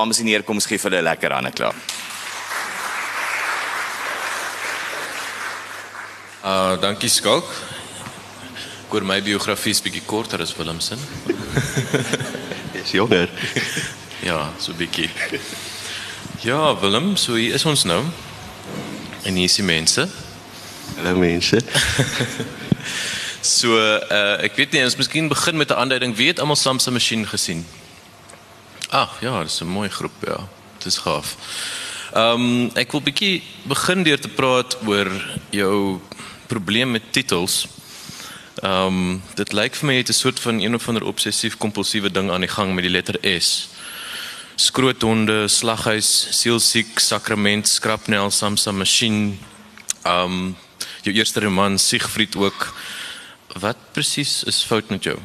dames en here, kom ons gee vir hulle lekker hande klap. Uh dankie Skalk. Ek hoor my biografie is bietjie korter as Willem se. Dis jonger. Ja, so bietjie. Ja, Willem, so hier is ons nou. En hier is die mense. Hallo mense. So uh ek weet nie, ons miskien begin met 'n aanduiding. Wie het almal Samsa masjien gesien? Ag, ja, dis 'n mooi groep, ja. Dis gaaf. Ehm um, ek wil bietjie begin deur te praat oor jou probleem met titels. Ehm um, dit lyk vir my jy het 'n soort van een of ander obsessief kompulsiewe ding aan die gang met die letter S. Skroothonde, slaghuis, sielsiek, sakrament, skrapnel, Samsa masjien. Ehm um, jou eerste roman Siegfried ook. Wat presies is fout met jou?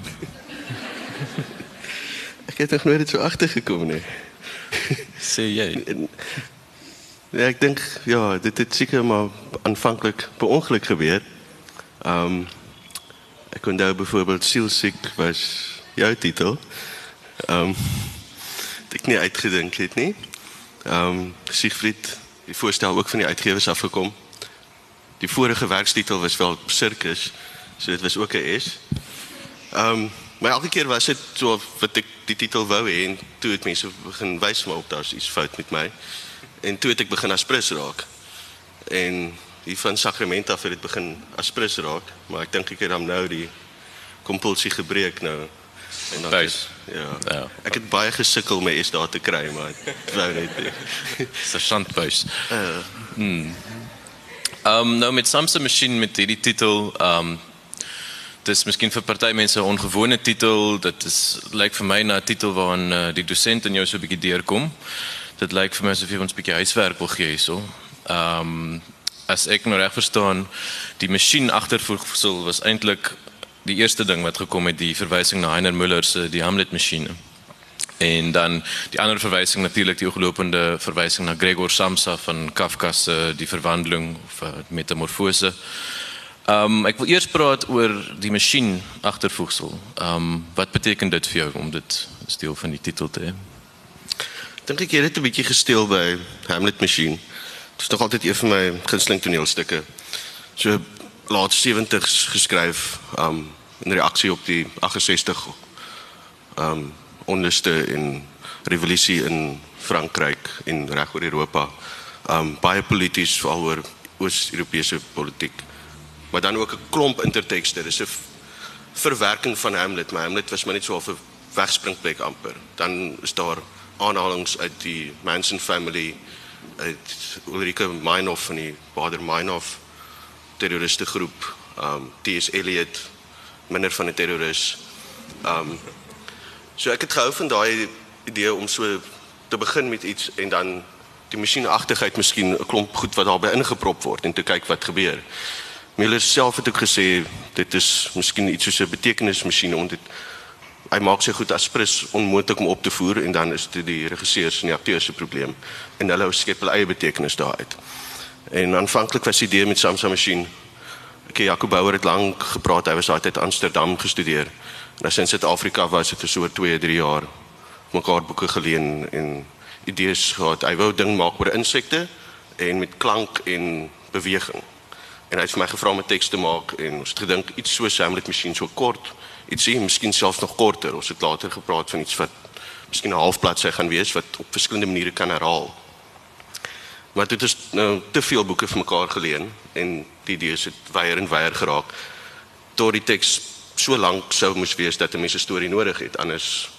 Ek het nog nooit dit so agtergekom nie. Sê jy? Ja, ek dink ja, dit het seker maar aanvanklik per ongeluk gebeur. Ehm um, ek kon daar byvoorbeeld sielsiek was jou titel. Ehm um, ek nie uitgedink het nie. Ehm um, Siegfried, die voorstel ook van die uitgewers afgekom. Die vorige werkstitel was wel Circus, so dit was ook 'n S. Ehm um, maar elke keer was dit so wat ek die titel wou hê en toe het mense begin wys maar op daar's iets fout met my. En toe het ek begin aspres raak. En die van sakrament af het dit begin aspres raak, maar ek dink ek het dan nou die kompulsie gebreek nou. En dan Buis. ja. Ja. Ek het baie gesukkel om my S daar te kry, maar ek wou net nie. Sergeantbuis. Uh, Ehm um, nou met Samsa masjien met hierdie titel ehm um, dis miskien vir party mense 'n ongewone titel. Dit is lyk vir my na 'n titel waarin uh, die dosent in jou so 'n bietjie deurkom. Dit lyk vir my asof jy ons 'n bietjie huiswerk wil gee hierso. Ehm um, as ek nou reg verstaan, die masjien agtervoegsel was eintlik die eerste ding wat gekom het, die verwysing na Heiner Müller se die Hamlet masjiene. En dan die ander verwysing natuurlik die oorlopende verwysing na Gregor Samsa van Kafka se Die Verwandeling of uh, Metamorfose. Ehm um, ek wil eers praat oor die masjien agtervoegsel. Ehm um, wat beteken dit vir jou om dit as deel van die titel te hê? dink ek jy het 'n bietjie gesteel by Hamlet Machine. Dit is nog altyd een van my gunsteling toneelstukke. So laat 70s geskryf um in reaksie op die 68 um onderste en revolusie in Frankryk en reg oor Europa. Um baie polities veral oor Oos-Europese politiek. Maar dan ook 'n klomp intertekste. Dis 'n verwerking van Hamlet, maar Hamlet was maar net so 'n wegspringplek amper. Dan is daar aanhalings uit die Manson family uit Ulrike Meinhof van die Bader Meinhof terroriste groep, um T.S. Eliot minder van 'n terroris. Um so ek het gehou van daai idee om so te begin met iets en dan die masjienagtigheid miskien 'n klomp goed wat daarbey ingeprop word en te kyk wat gebeur. Miller self het ook gesê dit is miskien iets soos 'n betekenismasjien om dit hy maak sy goed aspres onmoontlik om op te voer en dan is dit die regisseurs en die akteurs se probleem en hulle skep hulle eie betekenis daaruit. En aanvanklik was die idee met Samsa masjien ek het Jacob Bouwer het lank gepraat hy was altyd Amsterdam gestudeer. En as hy in Suid-Afrika was het vir so 2, 3 jaar mekaar boeke geleen en idees gehad. Hy wou ding maak oor insekte en met klank en beweging. En hy het vir my gevra om 'n teks te maak en ons het gedink iets so Hamlet masjien so kort ietsie miskien selfs nog korter. Ons het later gepraat van iets wat miskien 'n halfbladsy gaan wees wat op verskillende maniere kan herhaal. Maar dit is nou te veel boeke vir mekaar geleen en die idee het weier en weier geraak tot die teks so lank sou moes wees dat 'n mens 'n storie nodig het anders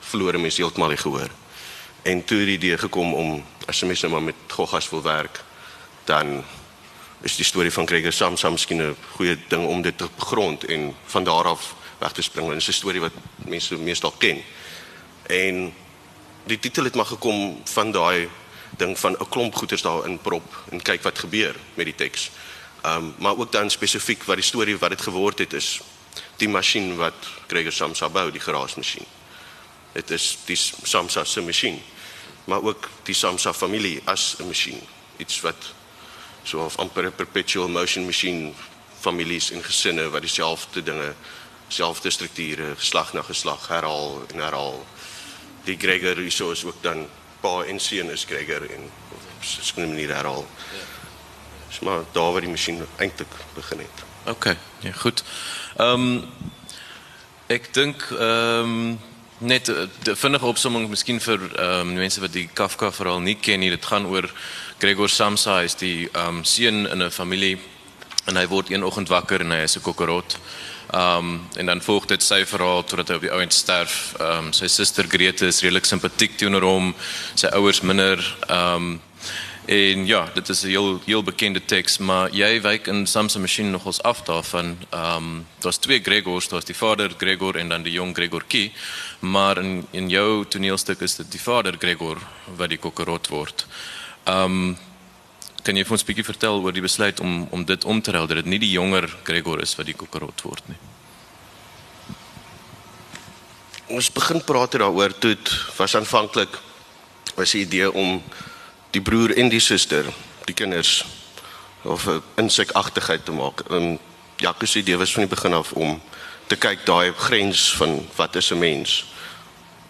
verloor 'n mens heeltemal die gehoor. En toe het die idee gekom om as 'n mens nou maar met goggas wil werk dan is die storie van Gregor Samsa miskien 'n goeie ding om dit te grond en van daar af weg te spring dit is 'n storie wat mense meestal ken. En die titel het maar gekom van daai ding van 'n klomp goeters daarin prop en kyk wat gebeur met die teks. Um maar ook dan spesifiek wat die storie wat dit geword het is die masjien wat Gregor Samsa bou, die geraasmasjien. Dit is die Samsa se masjien, maar ook die Samsa familie as 'n masjien, iets wat so of amper 'n perpetual motion machine families en gesinne wat dieselfde dinge selfde strukture geslag na geslag herhaal en herhaal. Die Gregor hierso is ook dan pa en seun is Gregor en op 'n manier herhaal. Dis maar daar waar die masjien eintlik begin het. OK. Ja, goed. Ehm um, ek dink ehm um, net 'n vinnige opsomming miskien vir ehm um, mense wat die Kafka verhaal nie ken nie. Dit gaan oor Gregor Samsa is die um, seun in 'n familie en hy word een oggend wakker en hy is 'n kokorot. Ehm um, en dan volg dit sy verhaal totdat hy op die ouend sterf. Um, sy suster Grete is redelik simpatiek teenoor hom. Sy ouers minder um, En ja, dit is 'n heel heel bekende teks, maar jy wyk in Samse masjien nogals af daarvan. Um, daar's twee Gregors, daar's die vader Gregor en dan die jong Gregor Kie, maar in in jou toneelstuk is dit die vader Gregor wat die kokerot word. Ehm um, kan jy vir ons 'n bietjie vertel oor die besluit om om dit om te ruil dat dit nie die jonger Gregor is wat die kokerot word nie? Ons begin praat daaroor toe was aanvanklik was die idee om die broer en die suster, die kinders of 'n insekagtigheid te maak. En Jacques se idee was van die begin af om te kyk daai grens van wat is 'n mens.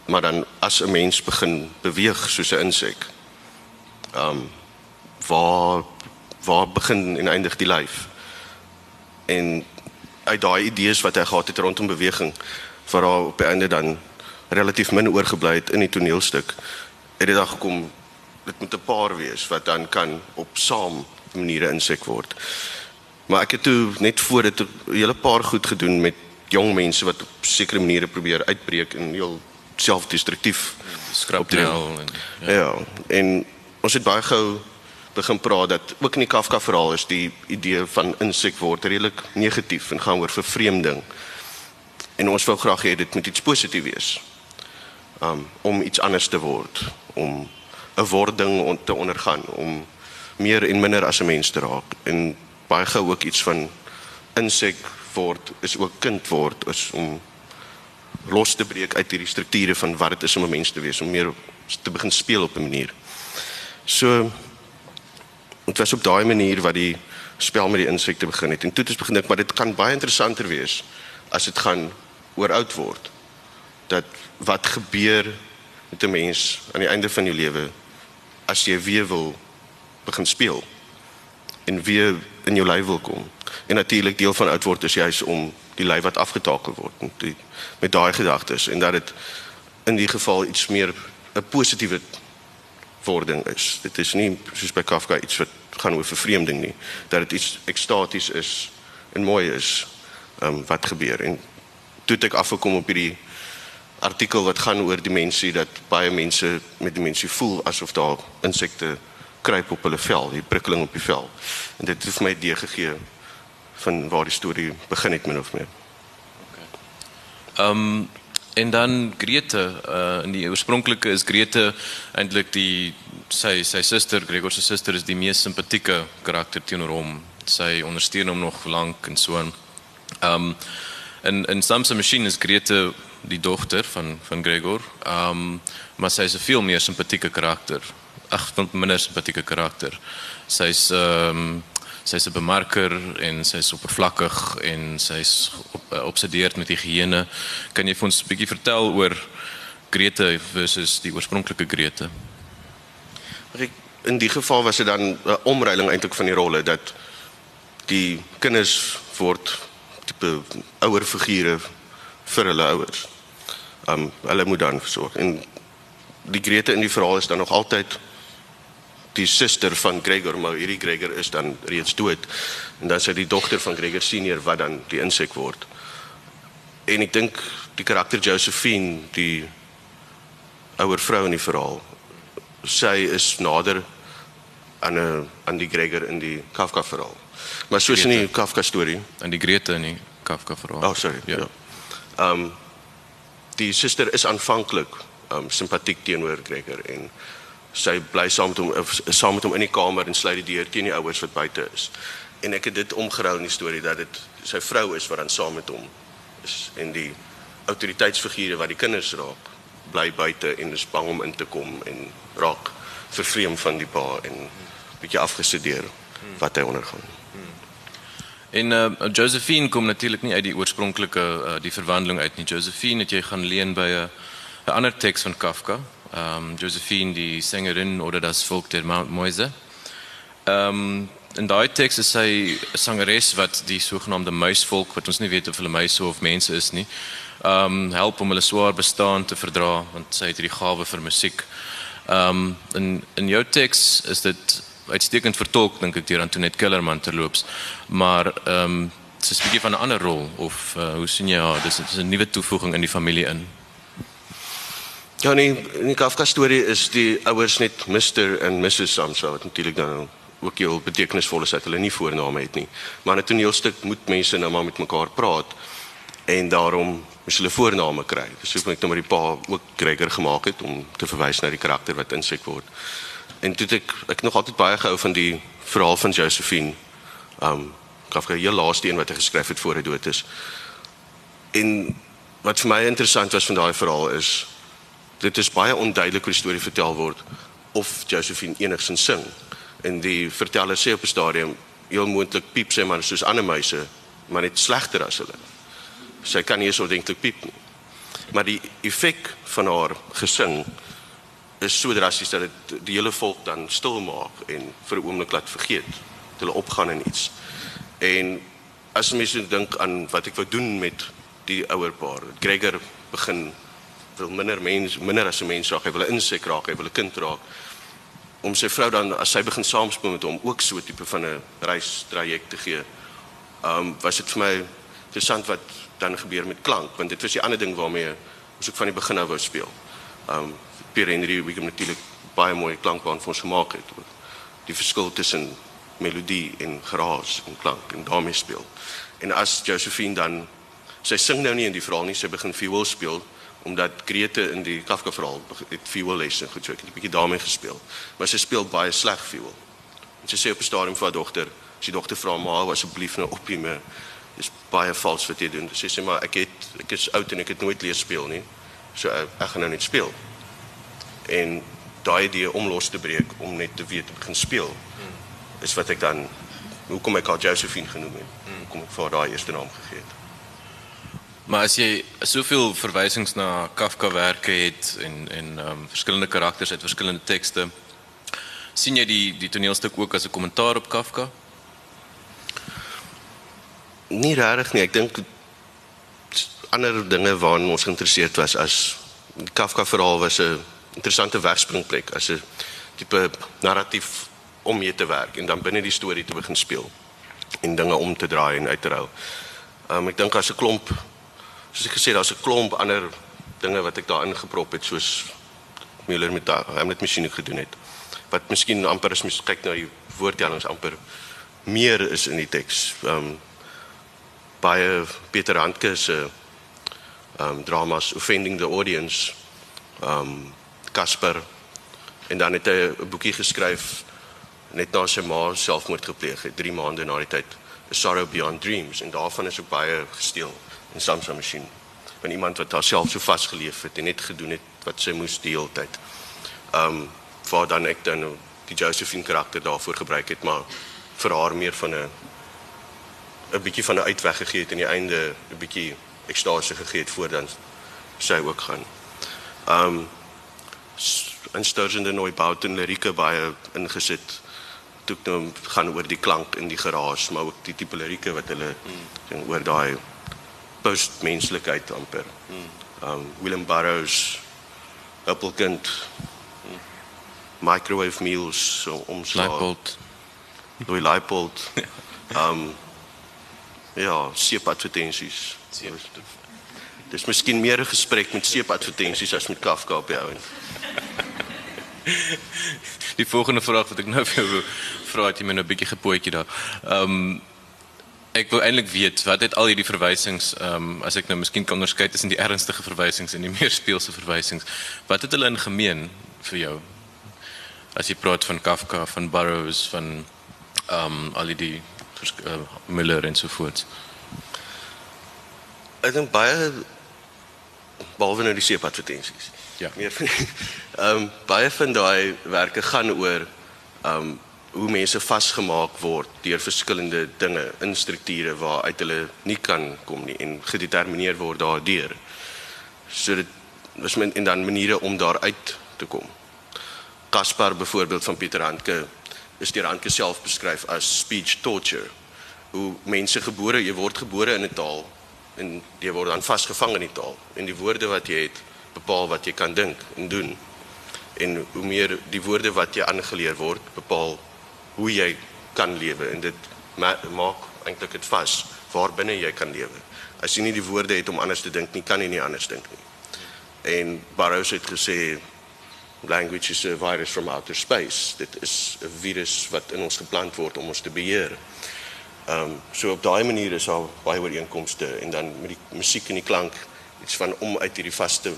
Maar dan as 'n mens begin beweeg soos 'n insek. Um waar waar begin en eindig die lyf? En uit daai idees wat hy gehad het rondom beweging vir haar op die einde dan relatief min oorgebly het in die toneelstuk het dit dan gekom dit moet 'n paar wees wat dan kan op saam maniere insek word. Maar ek het toe net voor dit 'n hele paar goed gedoen met jong mense wat op sekere maniere probeer uitbreek en heel selfdestruktief skrapnel en ja. ja, en ons het baie gou begin praat dat ook in die Kafka verhaal is die idee van insek word redelik negatief en gaan oor vervreemding. En ons wou graag hê dit moet iets positief wees. Um om iets anders te word, om 'n wording te ondergaan om meer en minder as 'n mens te raak en baie gou ook iets van insek word is ook kind word is om los te breek uit hierdie strukture van wat dit is om 'n mens te wees om meer te begin speel op 'n manier. So dit was op daai manier wat die spel met die insekte begin het en toe het ons begin dink maar dit kan baie interessanter wees as dit gaan oor oud word. Dat wat gebeur met 'n mens aan die einde van jou lewe as jy weer wil begin speel en weer in jou lyf wil kom. En natuurlik deel van oud word is juis om die lyf wat afgetakel word met die, met daai gedagtes en dat dit in die geval iets meer 'n positiewe wording is. Dit is nie soos by Kafka iets wat gaan oor vervreemding nie, dat dit iets ekstaties is en mooi is um, wat gebeur en toe ek afgekom op hierdie artikel wat gaan oor dimensie dat baie mense met dimensie voel asof daar insekte kruip op hulle vel, die prikkeling op die vel. En dit het vir my idee gegee van waar die storie begin het min of meer. Okay. Ehm um, en dan Grete, uh in die oorspronklike is Grete eintlik die sy sy suster, Gregor se suster is die mees simpatieke karakter teenoor hom. Sy ondersteun hom nog lank en so aan. Ehm um, in in Samsung Machine is Grete die dogter van van Gregor. Ehm um, maar sy is 'n veel meer simpatieke karakter. Ag, minder simpatieke karakter. Sy's ehm um, sy's 'n bemarker en sy's oppervlakkig en sy's op, uh, obsedeerd met higiëne. Kan jy vir ons 'n bietjie vertel oor Grete versus die oorspronklike Grete? In die geval was dit dan 'n omruiling eintlik van die rolle dat die kinders word tipe ouer figure vir hulle ouers um hulle moet dan versorg en die Grete in die verhaal is dan nog altyd die suster van Gregor maar hierdie Gregor is dan reeds dood. En dan sy die dogter van Gregor senior wat dan die insek word. En ek dink die karakter Josephine die ouer vrou in die verhaal sy is nader aan 'n aan die Gregor in die Kafka verhaal. Maar soos in die Kafka storie. Aan die Grete in die Kafka verhaal. Oh sorry. Ja, ja. Um die suster is aanvanklik um simpatiek teenoor Gregor en sy bly saam met hom saam met hom in die kamer en sluit die deur teen die ouers wat buite is. En ek het dit omgerou in die storie dat dit sy vrou is wat dan saam met hom is en die autoriteitsfigure wat die kinders raak bly buite en is bang om in te kom en raak vervreem van die pa en bietjie afgestudeer wat hy ondergaan. En uh, Josephine kom natuurlik nie uit die oorspronklike uh, die verwandeling uit nie. Josephine het jy gaan leen by 'n 'n ander teks van Kafka. Um, Josephine die sangerin oder das Volk der Mäuse. Um, in daai teks is sy 'n sangeres wat die sogenaamde muisvolk wat ons nie weet of hulle muise of mense is nie. Ehm um, help om hulle swaar bestaan te verdra want sy het hierdie gawe vir musiek. Ehm um, in in jou teks is dit uitstekend vertolk dink ek deur Antoinette Kellerman terloops. Maar ehm um, dit is 'n ander rol of uh, hoe sien jy dis dis 'n nuwe toevoeging in die familie in. Ja nee, in die Kafka storie is die ouers net Mr en Mrs Samsa wat natuurlik dan ook heel betekenisvol is dat hulle nie voorname het nie. Maar 'n toneelstuk moet mense nou maar met mekaar praat en daarom moet hulle voorname kry. Dis hoekom ek nou maar die pa ook Gregor gemaak het om te verwys na die karakter wat insek word. En toe ek ek nog altyd baie gehou van die verhaal van Josephine. Um Kafka heel laaste een wat hy geskryf het voor hy dood is. En wat vir my interessant was van daai verhaal is dit is baie onduidelik hoe die storie vertel word of Josephine enigsins sing. En die verteller sê op 'n stadium heel moontlik piep sy maar soos ander muise, maar net slegter as hulle. Sy kan nie eens ordentlik piep nie. Maar die effek van haar gesing is so drasties dat dit die hele volk dan stil maak en vir 'n oomblik laat vergeet. Hulle opgaan in iets. En as mense dink aan wat ek wou doen met die ouer paar, Gregor begin wil minder mens minder as 'n mens raak, hy wil 'n insek raak, hy wil 'n kind raak om sy vrou dan as sy begin saamspeel met hom ook so 'n tipe van 'n reis traject te gee. Um was dit vir my interessant wat dan gebeur met klank want dit was die ander ding waarmee ons ook van die begin af wou speel. Um Pierre Henry wie hom natuurlik baie mooi klankbaan vir ons gemaak het. Die verskil tussen melodie en geraas en klank en daarmee speel. En as Josephine dan sy sing nou nie in die verhaal nie, sy begin viool speel omdat Grete in die Kafka verhaal het viool lesse goed so ek het 'n bietjie daarmee gespeel. Maar sy speel baie sleg viool. En sy sê op 'n stadium vir haar dogter, as die dogter vra maar asseblief nou op hom. Dis baie vals wat jy doen. Sy sê maar ek het ek is oud en ek het nooit leer speel nie. So ek, ek gaan nou net speel. En daai idee om los te breek om net te weet te begin speel is wat ek dan hoekom ek haar Josephine genoem het. Hoekom ek vir haar daai eerste naam gegee het. Maar as jy soveel verwysings na Kafka werke het en en ehm um, verskillende karakters uit verskillende tekste, sien jy die die toneelstuk ook as 'n kommentaar op Kafka? Nie regtig nie. Ek dink ander dinge waaraan ons geïnteresseerd was as Kafka verhaal was 'n interessante wegspringplek as 'n tipe narratief om mee te werk en dan binne die storie te begin speel en dinge om te draai en uit te ruil. Ehm um, ek dink as 'n klomp soos ek gesê daar's 'n klomp ander dinge wat ek daarin geprop het soos Müller met daai met masjiene gedoen het. Wat miskien amper as mens kyk na die woordtellings amper meer is in die teks. Ehm um, baie Peter Handke se ehm um, dramas offending the audience. Ehm um, Casper en dan het hy 'n boekie geskryf net na sy ma selfmoord gepleeg het 3 maande na die tyd. A Sorrow Beyond Dreams en daarvan is ook baie gesteel in Samsung masjien van iemand wat haarself so vasgeleef het en net gedoen het wat sy moes die hele tyd. Um, waar dan ek dan die Josephine karakter daarvoor gebruik het maar vir haar meer van 'n 'n bietjie van 'n uitweg gegee het en die einde 'n bietjie ekstase gegee het voor dan sy ook gaan. Um, en Sturgeon en Neubauten lirieke baie ingesit toe nou gaan oor die klank in die geraas maar ook die tipe lirieke wat hulle mm. oor daai postmenslikheid amper. Um Willem Burroughs Applekind hmm. microwave meals so omslag. Leipold. Louis Leipold. um ja, seep advertensies. Seep. Dis miskien meer 'n gesprek met seep advertensies as met Kafka op jou. Die volgende vraag wat ek nou vir jou vra het jy my nou 'n bietjie gepootjie daar. Um Ek wil eintlik weet wat het al hierdie verwysings ehm um, as ek nou miskien kan onderskei tussen die ernstige verwysings en die meer speelse verwysings. Wat het hulle in gemeen vir jou? As jy praat van Kafka, van Burroughs, van ehm um, al die uh, Miller en so voort. Ek dink baie behalwe nou die seep advertensies. Ja. Meer ehm um, baie van daai werke gaan oor ehm um, hoe mense vasgemaak word deur verskillende dinge in strukture waar uit hulle nie kan kom nie en gedetermineer word daardeur. So dit was men en dan maniere om daaruit te kom. Caspar byvoorbeeld van Pieter Handke is deur Handke self beskryf as speech torture. Hoe mense gebore, jy word gebore in 'n taal en jy word dan vasgevang in die taal en die woorde wat jy het bepaal wat jy kan dink en doen. En hoe meer die woorde wat jy aangeleer word bepaal hoe jy kan lewe en dit ma maak eintlik dit vas waar binne jy kan lewe. As jy nie die woorde het om anders te dink nie, kan jy nie anders dink nie. En Barrows het gesê language is a virus from outer space. Dit is 'n virus wat in ons geplant word om ons te beheer. Ehm um, so op daai manier is al baie ooreenkomste en dan met die musiek en die klank iets van om uit hierdie vaste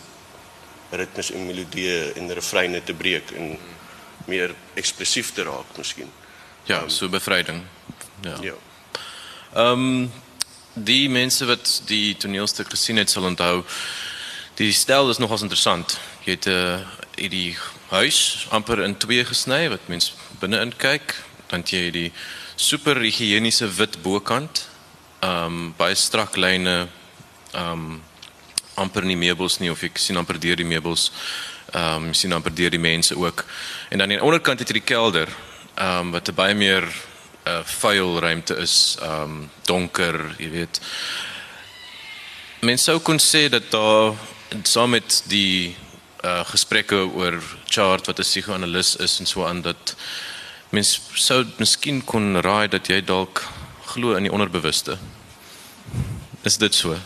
ritmes en melodieë en refreine te breek en meer ekspressief te raak miskien. Ja, so bevryding. Ja. Ja. Ehm um, die mense wat die toneelstuk gesien het sal onthou die stel is nogals interessant. Jy het 'n uh, hierdie huis amper in twee gesny wat mens binne-in kyk, dan jy die super higieniese wit bokant. Ehm um, baie strak lyne ehm um, amper nie meubels nie of ek sien amper deur die meubels. Ehm um, sien amper deur die mense ook. En dan aan die onderkant het jy die kelder ehm um, wat 'n baie meer uh, vuil ruimte is, ehm um, donker, jy weet. Mense sou kon sê dat daar saam met die uh gesprekke oor chart wat 'n psigoanalis is en so aan dat mens sou miskien kon raai dat jy dalk glo in die onderbewuste. Is dit so?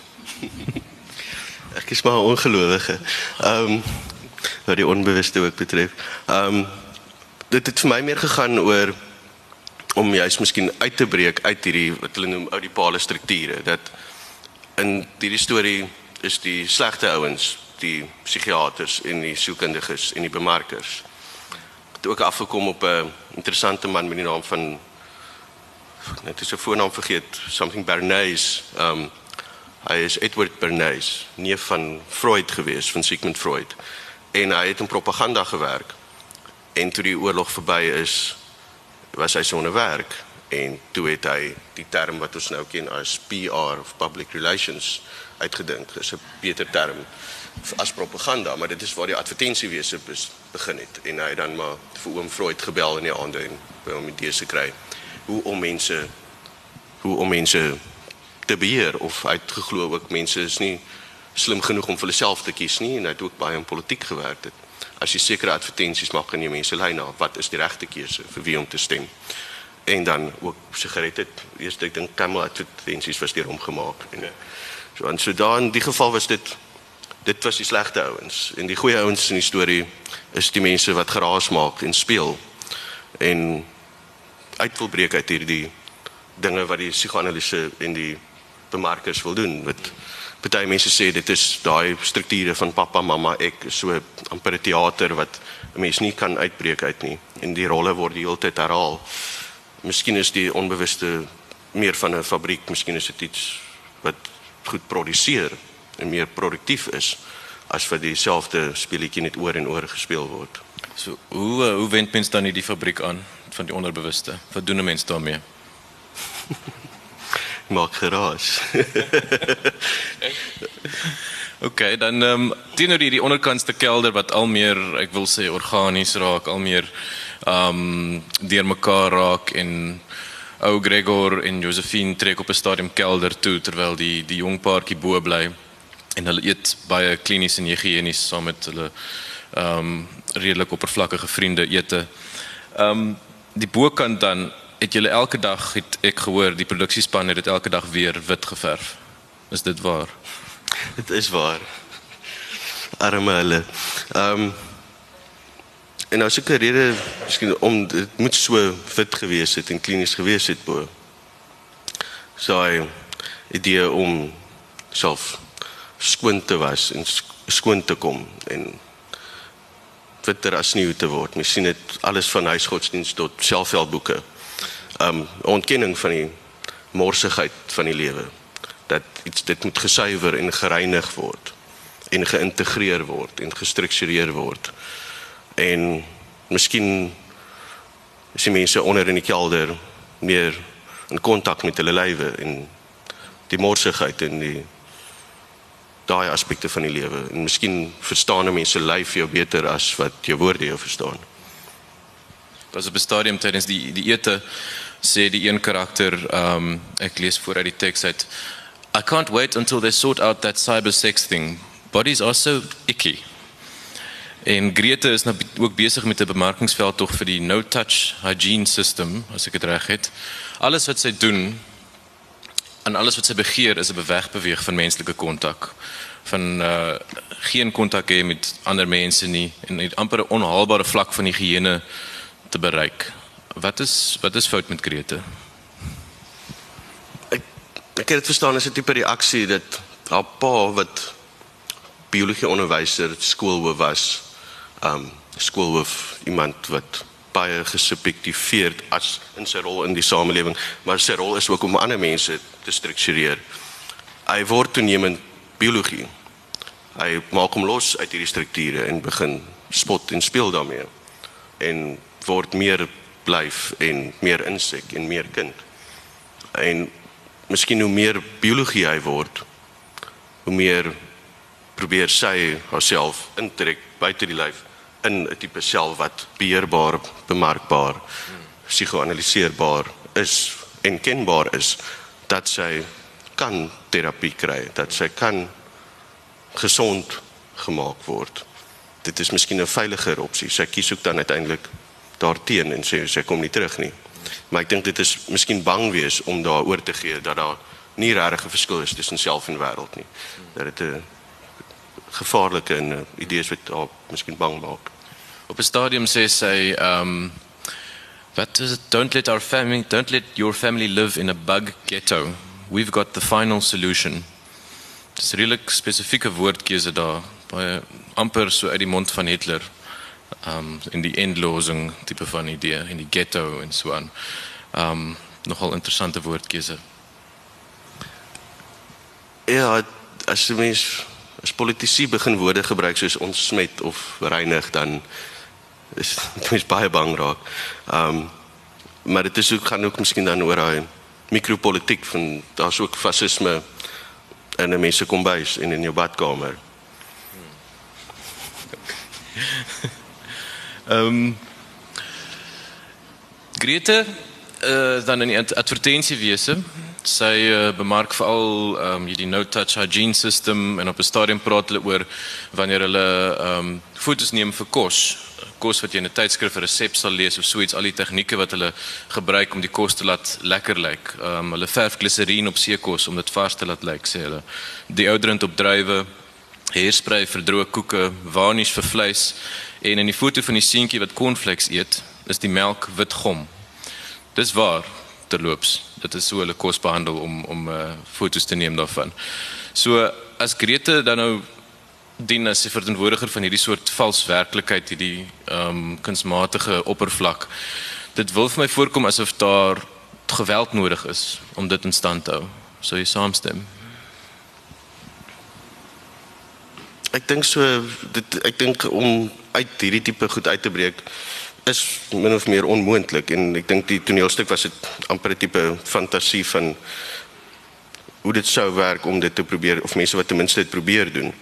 Ek is maar 'n ongelowige. Ehm um, wat die onbewuste ook betref. Ehm um, dit het vir my meer gegaan oor om juist miskien uit te breek uit hierdie wat hulle noem audipale strukture dat in hierdie storie is die slegte ouens die psigiaters en die sielkundiges en die bemarkers. Het ook afgekom op 'n interessante man met die naam van net is 'n voornaam vergeet something Bernays. Um hy is Edward Bernays neef van Freud gewees van Sigmund Freud. En hy het in propaganda gewerk en toe die oorlog verby is was hy sonder werk. En toe het hy die term wat ons nou ken as PR of public relations uitgedink. Is 'n beter term as propaganda, maar dit is waar die advertensiewese begin het. En hy dan maar vir oom Freud gebel in die aande en by hom idees gekry hoe om mense hoe om mense te beheer. Of uitgeglo ook mense is nie slim genoeg om vir hulle self te kies nie en hy het ook baie in politiek gewerk. Het. As jy sekere advertensies maak en jy mense lei na wat is die regte keuse vir wie om te stem. En dan ook sigarette. Eerst ek dink Camel advertensies was deur hom gemaak en so en so daar in die geval was dit dit was die slegte ouens en die goeie ouens in die storie is die mense wat geraas maak en speel en uit wil breek uit hierdie dinge wat die psigoanalise en die bemarkers wil doen wat party mense sê dit is daai strukture van pappa mamma ek so amper 'n teater wat 'n mens nie kan uitbreek uit nie en die rolle word die hele tyd herhaal miskien is die onbewuste meer van 'n fabriek miskien is dit iets wat goed produseer en meer produktief is as vir dieselfde speletjie net oor en oor gespeel word. So hoe eh, hoe wend mens dan nie die fabriek aan van die onderbewuste? Wat doen 'n mens daarmee? Maak geraas. OK, dan ehm um, teenoor hierdie onderkantste kelder wat al meer, ek wil sê organies raak, al meer ehm um, deurmekaar raak en ou Gregor en Josephine trek op 'n stadium kelder toe terwyl die die jong paartjie bo bly en hulle eet baie klinies en higienies saam met hulle ehm um, redelik oppervlakkige vriende ete. Ehm um, die bokant dan het julle elke dag het ek gehoor die produksiespan het dit elke dag weer wit geverf. Is dit waar? Dit is waar. Arme hulle. Ehm um, en nou seker rede miskien om dit moet so wit gewees het en klinies gewees het bo. 'n idee om self skoon te was en skoon te kom en fitter as nuut te word. Mens sien dit alles van huisgodsdienst tot selfhelpboeke. Um ontkenning van die morsigheid van die lewe. Dat iets dit moet gesuiwer en gereinig word en geïntegreer word en gestruktureer word. En miskien is die mense onder in die kelder meer in kontak met hulle lywe en die morsigheid en die daai aspekte van die lewe en miskien verstaan mense lyf jou beter as wat jou woorde jou verstaan. Was op 'n stadium tydens die die ete sê die een karakter um, ek lees voor uit die teks uit I can't wait until they sort out that cyber sex thing. Bodies are so icky. En Grete is nou ook besig met 'n bemarkingsveld tog vir die no touch hygiene system as ek dit reg het. Alles wat sy doen en alles wat sy begeer is 'n bewegbeweeg van menslike kontak van uh geen kontak hê met ander mense nie en net amper 'n onhaalbare vlak van higiëne te bereik. Wat is wat is fout met Grete? Ek ek het dit verstaan as 'n tipe reaksie dat haar pa wat biologie onderwyser skoolhoof was, um skoolhoof iemand wat baie gesubjektiveerd as in sy rol in die samelewing, maar sy rol is ook om ander mense te struktureer. Hy word toenemend biologie. Hy maak hom los uit hierdie strukture en begin spot en speel daarmee en word meer blyf en meer insek en meer kind. En miskien hoe meer biologie hy word, hoe meer probeer sy haarself intrek buite die lyf in 'n tipe self wat beheerbaar, bemarkbaar, psigoanaliseerbaar is en kenbaar is dat sy kan terapie kry, dat sy kan gesond gemaak word. Dit is miskien 'n veiliger opsie. Sy kies ook dan uiteindelik daarteen en sê sy kom nie terug nie. Maar ek dink dit is miskien bang wees om daaroor te gee dat daar nie regtig 'n verskil is tussen self en wêreld nie. Dat dit 'n gevaarlike en uh, idees wat haar miskien bang maak. Op 'n stadium sê sy ehm um, what is it don't let our family don't let your family live in a bug ghetto. We've got the final solution. Dis 'n redelik spesifieke woordkeuse daar, baie amper so uit die mond van Hitler. Um, in die endlosing tipe van idee in die ghetto en so aan. Um, nogal interessante woordkeuse. Ja, as jy mens as politici begin woorde gebruik soos ontsmet of reinig dan is mens baie bang raak. Um, maar dit is ook gaan ook miskien dan oor daai mikropolitiek van daar's ook fasisme in 'n mens se kombuis en in jou badkamer. Ehm um, Grete uh, dan in die advertensiewese sy uh, bemark veral ehm um, hierdie no touch hygiene system en op 'n stadium praat hulle oor wanneer hulle ehm um, fotos neem vir kos kos wat jy in 'n tydskrif 'n resep sal lees of so iets al die tegnieke wat hulle gebruik om die kos te laat lekker lyk. Ehm um, hulle verf gliserien op seekos om dit vars te laat lyk sê hulle. Deodorant op druiwe, hairspray vir droë koeke, varnish vir vleis en in die foto van die seentjie wat cornflakes eet, is die melk wit gom. Dis waar terloops. Dit is so hulle kos behandel om om uh, fotos te neem daarvan. So as Grete dan nou dien as 'n verteenwoordiger van hierdie soort vals werklikheid, hierdie ehm um, kunsmatige oppervlak. Dit wil vir my voorkom asof daar geweld nodig is om dit in stand te hou. Sou jy saamstem? Ek dink so dit ek dink om uit hierdie tipe goed uit te breek is min of meer onmoontlik en ek dink die toneelstuk was dit amper 'n tipe fantasie van hoe dit sou werk om dit te probeer of mense wat ten minste dit probeer doen.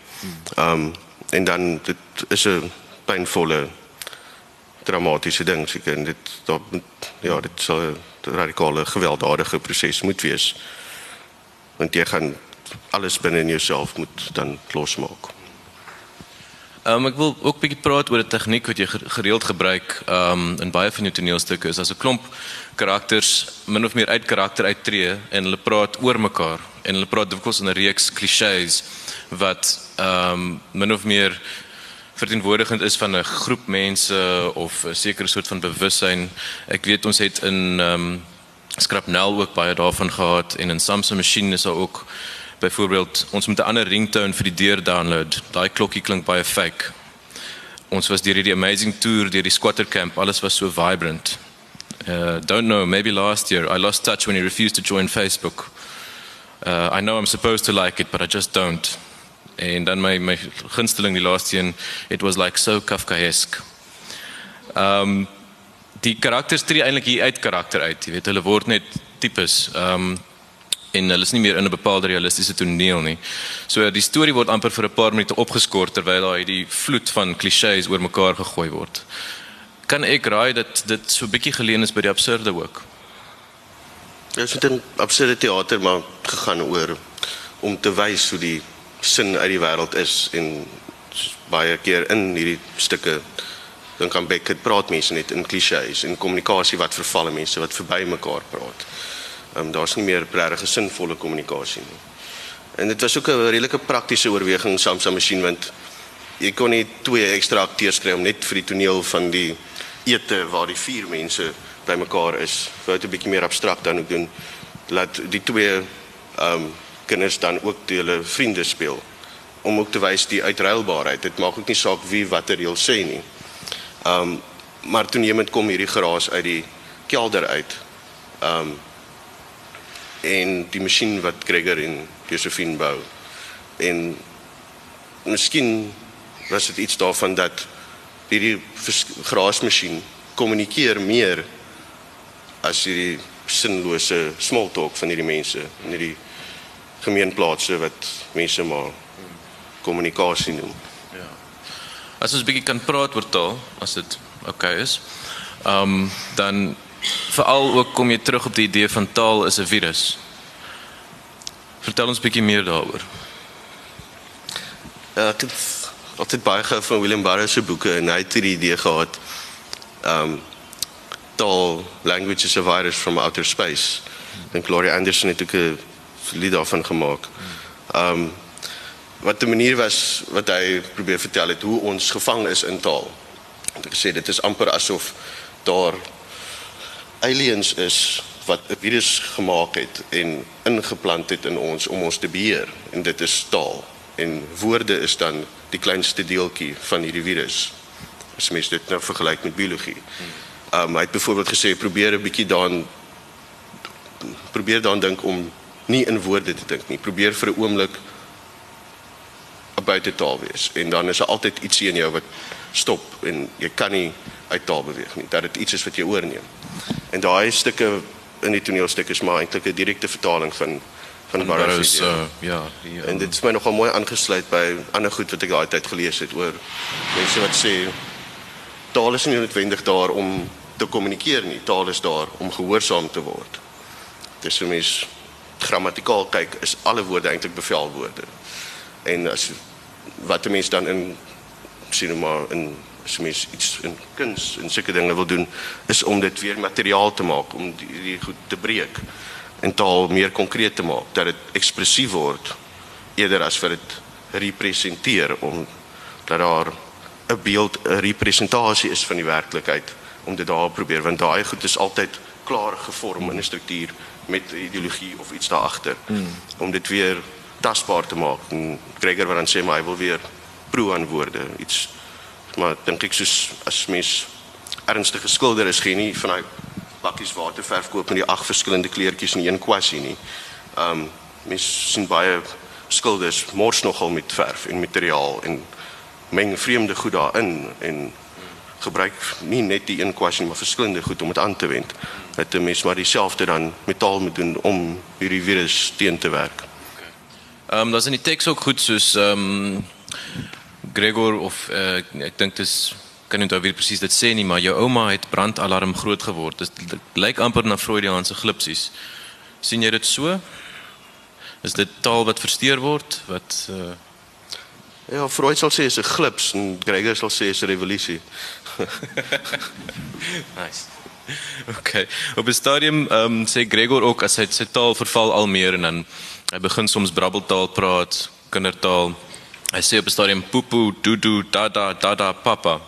Ehm um, en dan dit is 'n pynvolle dramatiese ding seker en dit daar ja, dit sal 'n radikale gewelddadige proses moet wees. Want jy gaan alles binne in jouself moet dan losmaak. Um, ek wil ook 'n bietjie praat oor 'n tegniek wat jy gereeld gebruik um, in baie van jou toneelstukke is as 'n klomp karakters min of meer uit karakter uittreë en hulle praat oor mekaar en hulle praat dikwels in 'n reeks klisjées wat um, min of meer verteenwoordigend is van 'n groep mense of 'n sekere soort van bewussyn. Ek weet ons het in um, Skrapnel ook baie daarvan gehad en in Samsung masjiene is daar ook byvoorbeeld ons moet 'n ander ringtone vir die deur download. Daai klokkie klink baie fake. Ons was deur hierdie amazing tour deur die squatter camp. Alles was so vibrant. Uh don't know, maybe last year I lost touch when he refused to join Facebook. Uh I know I'm supposed to like it, but I just don't en dan my my gunsteling die laaste een it was like so kafkaesk. Ehm um, die karakters tree eintlik hier uit karakter uit, jy weet hulle word net tipes. Um, en hulle is nie meer in 'n bepaalde realistiese toneel nie. So die storie word amper vir 'n paar minute opgeskort terwyl daar hierdie vloed van klisjées oor mekaar gegooi word. Kan ek raai dat dit so 'n bietjie geleen is by die absurde ook? Ja, dit het in absurde teater maar gegaan oor om te wys hoe die sin uit die wêreld is en baie keer in hierdie stukke dan kan Beckett praat mense net in klisjées en kommunikasie wat vervalle mense wat verby mekaar praat. Ehm um, daar's nie meer regtig sinvolle kommunikasie nie. En dit was ook 'n redelike praktiese oorweging Samsa masjien want jy kon nie twee ekstra akteurs kry om net vir die toneel van die ete waar die vier mense bymekaar is. Wou dit 'n bietjie meer abstrakt dan ook doen. Laat die twee ehm um, kinders dan ook hulle vriende speel om ook te wys die uitruilbaarheid. Dit maak ook nie saak wie watter reël sê nie. Ehm um, maar toenemend kom hierdie geraas uit die kelder uit. Ehm um, en die masjien wat Gregor en Josephine bou. En miskien was dit iets daarvan dat hierdie graasmasjien kommunikeer meer as hierdie sinlose small talk van hierdie mense in hierdie gemeenplaatse wat mense maar kommunikasie noem. Ja. As ons 'n bietjie kan praat oor taal, as dit oukei okay is. Ehm um, dan veral ook kom jy terug op die idee van taal is 'n virus. Vertel ons 'n bietjie meer daaroor. Ja, ek het altyd baie gehou van William Burroughs se boeke en hy het hierdie idee gehad. Um, taal language is a virus from outer space. En Gloria Anderson het ook 'n lied daarvan gemaak. Um, wat die manier was wat hy probeer vertel het hoe ons gevang is in taal. Het ek gesê dit is amper asof daar aliens is wat 'n virus gemaak het en ingeplant het in ons om ons te beheer en dit is taal en woorde is dan die kleinste deeltjie van hierdie virus. As mens dit nou vergelyk met biologie. Ehm um, hy het byvoorbeeld gesê probeer 'n bietjie daan probeer dan dink om nie in woorde te dink nie. Probeer vir 'n oomblik 'n buitetaal wees en dan is daar altyd ietsie in jou wat stop en jy kan nie uit taal beweeg nie. Dat dit iets is wat jy oorneem. En daai stukke in die toneelstuk is maar eintlik 'n direkte vertaling van van Burroughs uh, ja, die, um, en dit is my nogal mooi aangesluit by ander goed wat ek daai tyd gelees het oor mense wat sê taal is nie noodwendig daar om te kommunikeer nie. Taal is daar om gehoorsaam te word. Dis vir mens grammatikaal kyk is alle woorde eintlik bevelwoorde. En as wat 'n mens dan in sien maar in as mens iets in kuns en sulke dinge wil doen is om dit weer materiaal te maak om die, die goed te breek en taal meer konkreet te maak dat dit ekspressief word eerder as vir dit representeer om dat daar 'n beeld 'n representasie is van die werklikheid om dit daar probeer want daai goed is altyd klaar gevorm in 'n struktuur met ideologie of iets daar agter hmm. om dit weer tasbaar te maak en Gregor wat dan sê maar hy wil weer proe aan woorde iets maar dink ek soos as mens ernstige skilder is geen nie van daai bakkies waterverf koop met die ag verskillende kleurtjies in een kwassie nie. Um mens sien baie skilders mors nogal met verf en materiaal en meng vreemde goed daarin en gebruik nie net die een kwassie maar verskillende goed om dit aan te wend. Dat 'n mens maar dieselfde dan metaal moet doen om hierdie virus teen te werk. Ehm um, daar's in die teks ook goed soos ehm um, Gregor of uh, ek dink dis kan nie weer presies dit sê nie, maar jou ouma het brandalarm groot geword. Dit lyk amper na Freudiaanse glipsies. sien jy dit so? Is dit taal wat versteur word wat uh... Ja, Freud sal sê is 'n glips en Gregor sal sê is 'n revolusie. nice. Okay. Op 'n stadium ehm um, sê Gregor ook as hy sy taal verval al meer en dan hy begin soms brabbeltaal praat, kindertaal. Hy sê op 'n stadium poepoe, doodoo, dada, dada, papa.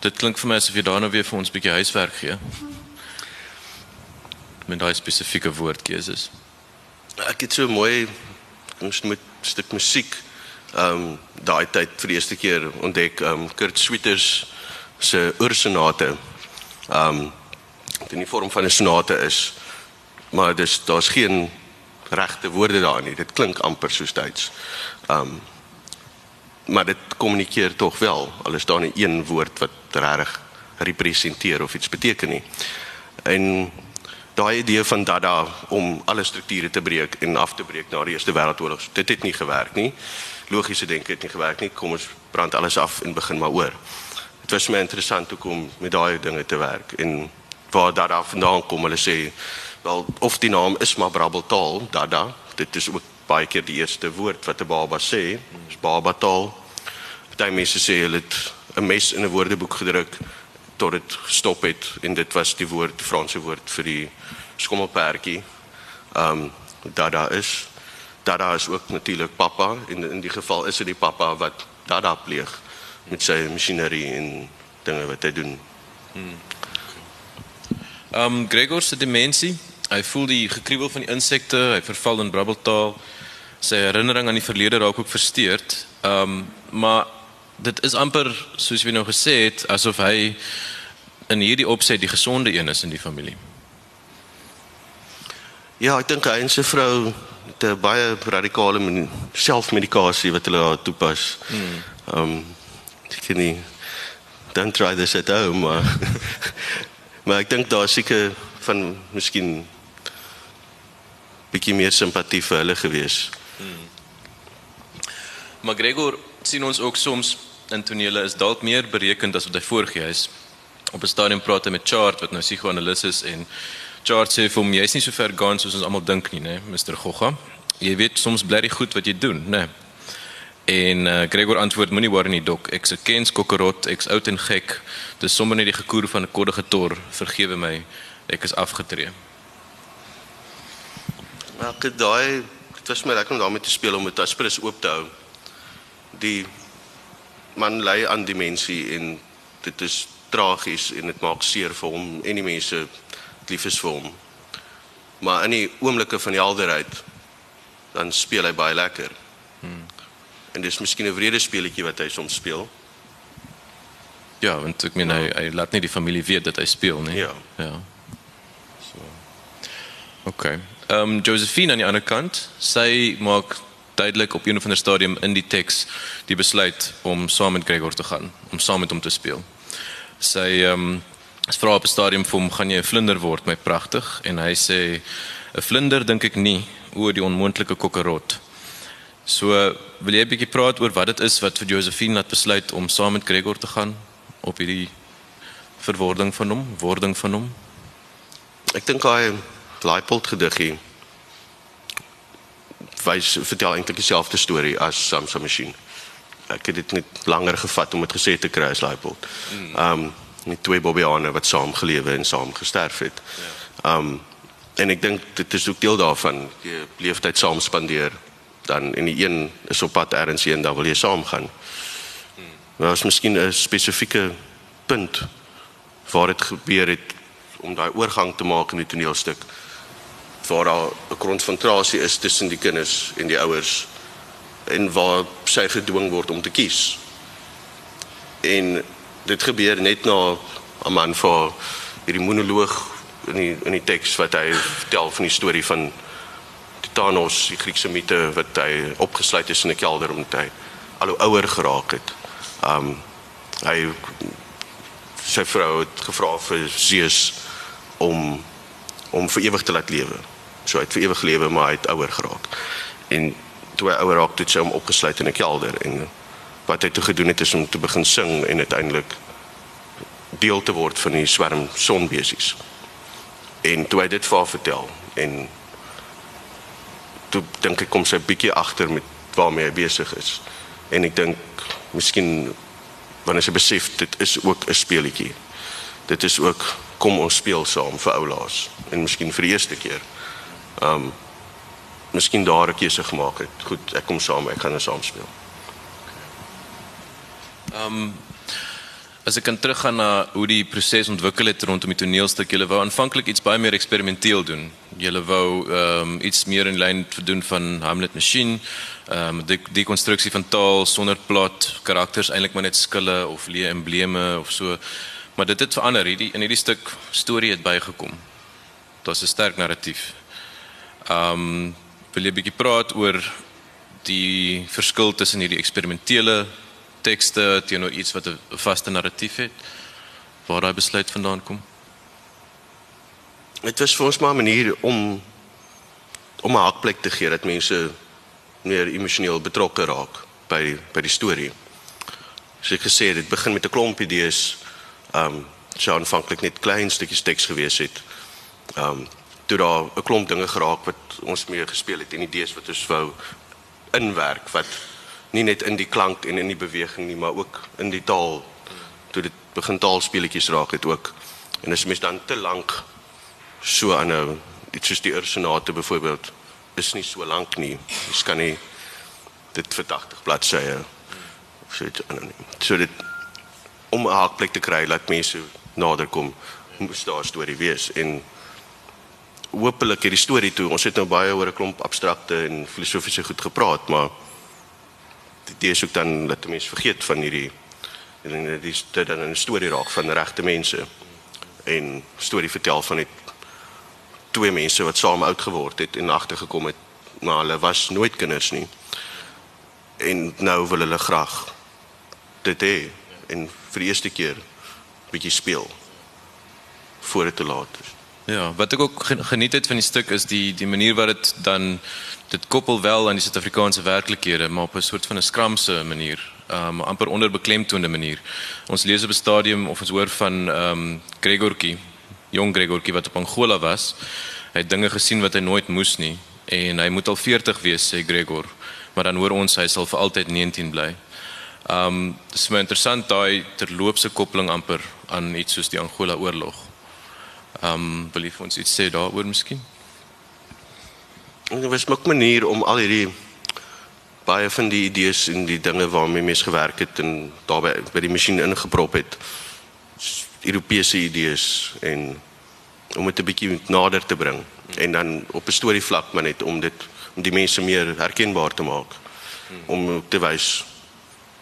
Dit klink vir my asof jy daarna weer vir ons 'n bietjie huiswerk gee. Met daai spesifieke woordkeuses. Ek het so mooi ons moet 'n stuk musiek ehm um, daai tyd vir die eerste keer ontdek ehm um, Kurt Sweeters se oorsonate. Ehm um, dit in die vorm van 'n sonate is maar dis daar's geen regte woorde daar nie. Dit klink amper soos Duits. Ehm um, maar dit kommunikeer tog wel al is daar nie een woord wat regtig representeer of iets beteken nie. En daai idee van Dada om alle strukture te breek en af te breek na die Eerste Wêreldoorlog. Dit het nie gewerk nie. Logiese denke het nie gewerk nie. Kom ons brand alles af en begin maar oor. Dit was my interessant hoe kom met daai dinge te werk en waar Dada vandaan kom. Hulle sê wel of die naam is maar brabbeltaal, Dada. Dit is ook baie keer die eerste woord wat 'n baba sê, is baba taal. Party mense sê hulle het 'n mes in 'n woordeboek gedruk tot dit gestop het en dit was die woord Franse woord vir die skommelperdjie. Ehm um, Dada is Dada is ook natuurlik pappa en in die geval is dit die pappa wat Dada pleeg met sy masjinerie en dinge wat hy doen. Ehm um, Gregor se dimensie, hy voel die gekriebel van die insekte, hy verval in brabbeltaal. Sy herinnering aan die verlede raak ook versteurd. Ehm um, maar dit is amper soos jy nou gesê het asof hy in hierdie opset die gesonde een is in die familie. Ja, ek dink hy en sy vrou het 'n baie radikale selfmedikasie wat hulle daar toepas. Ehm um, ek ken nie don't try this at home maar maar ek dink daar seker van miskien bietjie meer simpatie vir hulle gewees. Hmm. Maar Gregor sien ons ook soms in tonele is dalk meer berekend as wat hy voorgee is. Op 'n stadium praat hy met Chart wat nou psigoanalis is en Chart sê vir hom jy's nie so ver gaan soos ons almal dink nie, né, Mr. Gogga. Jy weet soms bly dit goed wat jy doen, né? En uh, Gregor antwoord moenie worry nie, dok. Ek's 'n kens kokkerot, ek's oud en gek. Dis sommer net die gekoer van 'n koddige tor. Vergewe my. Ek is afgetree. Maar ek daai dit was my lekker om daarmee te speel om as prins oop te hou. Die man ly aan dimensie en dit is tragies en dit maak seer vir hom en die mense lief is vir hom. Maar in die oomblikke van die helderheid dan speel hy baie lekker. Hmm. En dis miskien 'n wrede speletjie wat hy soms speel. Ja, want ek meen ja. hy hy laat nie die familie weet dat hy speel nie. Ja. Ja. So. Okay. Ehm um, Josephine aan die ander kant, sy maak duidelik op een of ander stadium in die teks die besluit om saam met Gregor te gaan, om saam met hom te speel. Sy ehm um, vra op 'n stadium vir hom, "Gaan jy 'n vlinder word, my pragtig?" En hy sê, "’n Vlinder dink ek nie oor die onmoontlike kokkerot." So, wil jy 'n bietjie praat oor wat dit is wat vir Josephine laat besluit om saam met Gregor te gaan op hierdie verwording van hom, wording van hom? Ek dink hy Leipold gediggie wys vertel eintlik dieselfde storie as Samsung masjien. Ek het dit net langer gevat om dit gesê te kry as Leipold. Ehm um, met twee Bobbiane wat saam gelewe en saam gesterf het. Ehm um, en ek dink dit is ook deel daarvan jy leeftyd saam spandeer dan en die een is op pad ergens heen dan wil jy saam gaan. Maar as miskien 'n spesifieke punt waar dit gebeur het om daai oorgang te maak in die toneelstuk waar daar 'n konfrontasie is tussen die kinders en die ouers en waar sy gedwing word om te kies. En dit gebeur net na 'n man vir hierdie monoloog in die in die teks wat hy vertel van die storie van Thanos, die Griekse mite wat hy opgesluit is in 'n kelder omdat hy al hoe ouer geraak het. Um hy sy vrou het gevra vir Zeus om om vir ewig te laat lewe. So hy het vir ewig gelewe, maar hy het ouer geraak. En toe hy ouer raak, het sy hom opgesluit in 'n kelder en wat hy toe gedoen het is om te begin sing en uiteindelik deel te word van die swerm sonbesies. En toe hy dit vir haar vertel en toe dink ek kom sy bietjie agter met waarmee hy besig is. En ek dink miskien wanneer sy besef dit is ook 'n speletjie. Dit is ook kom ons speel saam vir oulaas en miskien vir die eerste keer um miskien daar 'n keuse gemaak het. Goed, ek kom saam, ek gaan nou saam speel. Um as ek kan teruggaan na hoe die proses ontwikkel het rondom die toneelstuk, julle wou aanvanklik iets baie meer eksperimenteel doen. Julle wou um iets meer in lyn doen van Hamlet Machine, um die die konstruksie van taal sonder plot, karakters eintlik maar net skille of lee embleme of so. Maar dit het verander. Hierdie in hierdie stuk storie het bygekom. Daar's 'n sterk narratief. Um wil jy 'n bietjie praat oor die verskil tussen hierdie eksperimentele tekste teenoor iets wat 'n vaste narratief het? Waar daai besluit vandaan kom? dit was vir ons maar 'n manier om om 'n hakplek te gee dat mense meer emosioneel betrokke raak by die, by die storie. So ek gesê dit begin met 'n klomp idees. Ehm um, so aanvanklik net klein stukkies teks gewees het. Ehm um, toe daar 'n klomp dinge geraak wat ons mee gespeel het en idees wat ons wou inwerk wat nie net in die klank en in die beweging nie, maar ook in die taal. Toe dit begin taalspeletjies raak het ook. En as mens dan te lank so aanhou, iets soos die ursonate byvoorbeeld, is nie so lank nie. Jy kan nie dit vir 80 bladsye of so iets aanhou nie. So dit om 'n haakplek te kry laat mense nader kom, moet daar 'n storie wees en hopelik hierdie storie toe. Ons het nou baie oor 'n klomp abstrakte en filosofiese goed gepraat, maar dit is ook dan dat mense vergeet van hierdie en dit is dit dan 'n storie raak van regte mense en storie vertel van net twee mense wat saam oud geword het en agtergekom het maar hulle was nooit kinders nie. En nou wil hulle graag dit hê en vir die eerste keer bietjie speel voor dit te laat is. Ja, wat ek ook geniet het van die stuk is die die manier wat dit dan dit koppel wel aan die Suid-Afrikaanse werklikhede, maar op 'n soort van 'n skramse manier, um amper onderbeklemtoonde manier. Ons lees op 'n stadium of ons hoor van um Gregortjie, jong Gregortjie wat op Angola was. Hy het dinge gesien wat hy nooit moes nie en hy moet al 40 wees sê Gregor, maar dan hoor ons hy sal vir altyd 19 bly. Um dis my interessant daai terloopse koppeling amper aan iets soos die Angola oorlog. Ehm um, wil jy vir ons iets sê daaroor miskien? Dit was 'n manier om al hierdie baie van die idees en die dinge waarmee mense gewerk het en daarbey by die masjien ingeprop het. Europese idees en om dit 'n bietjie nader te bring en dan op 'n storie vlak maar net om dit om die mense meer herkenbaar te maak. Om te wys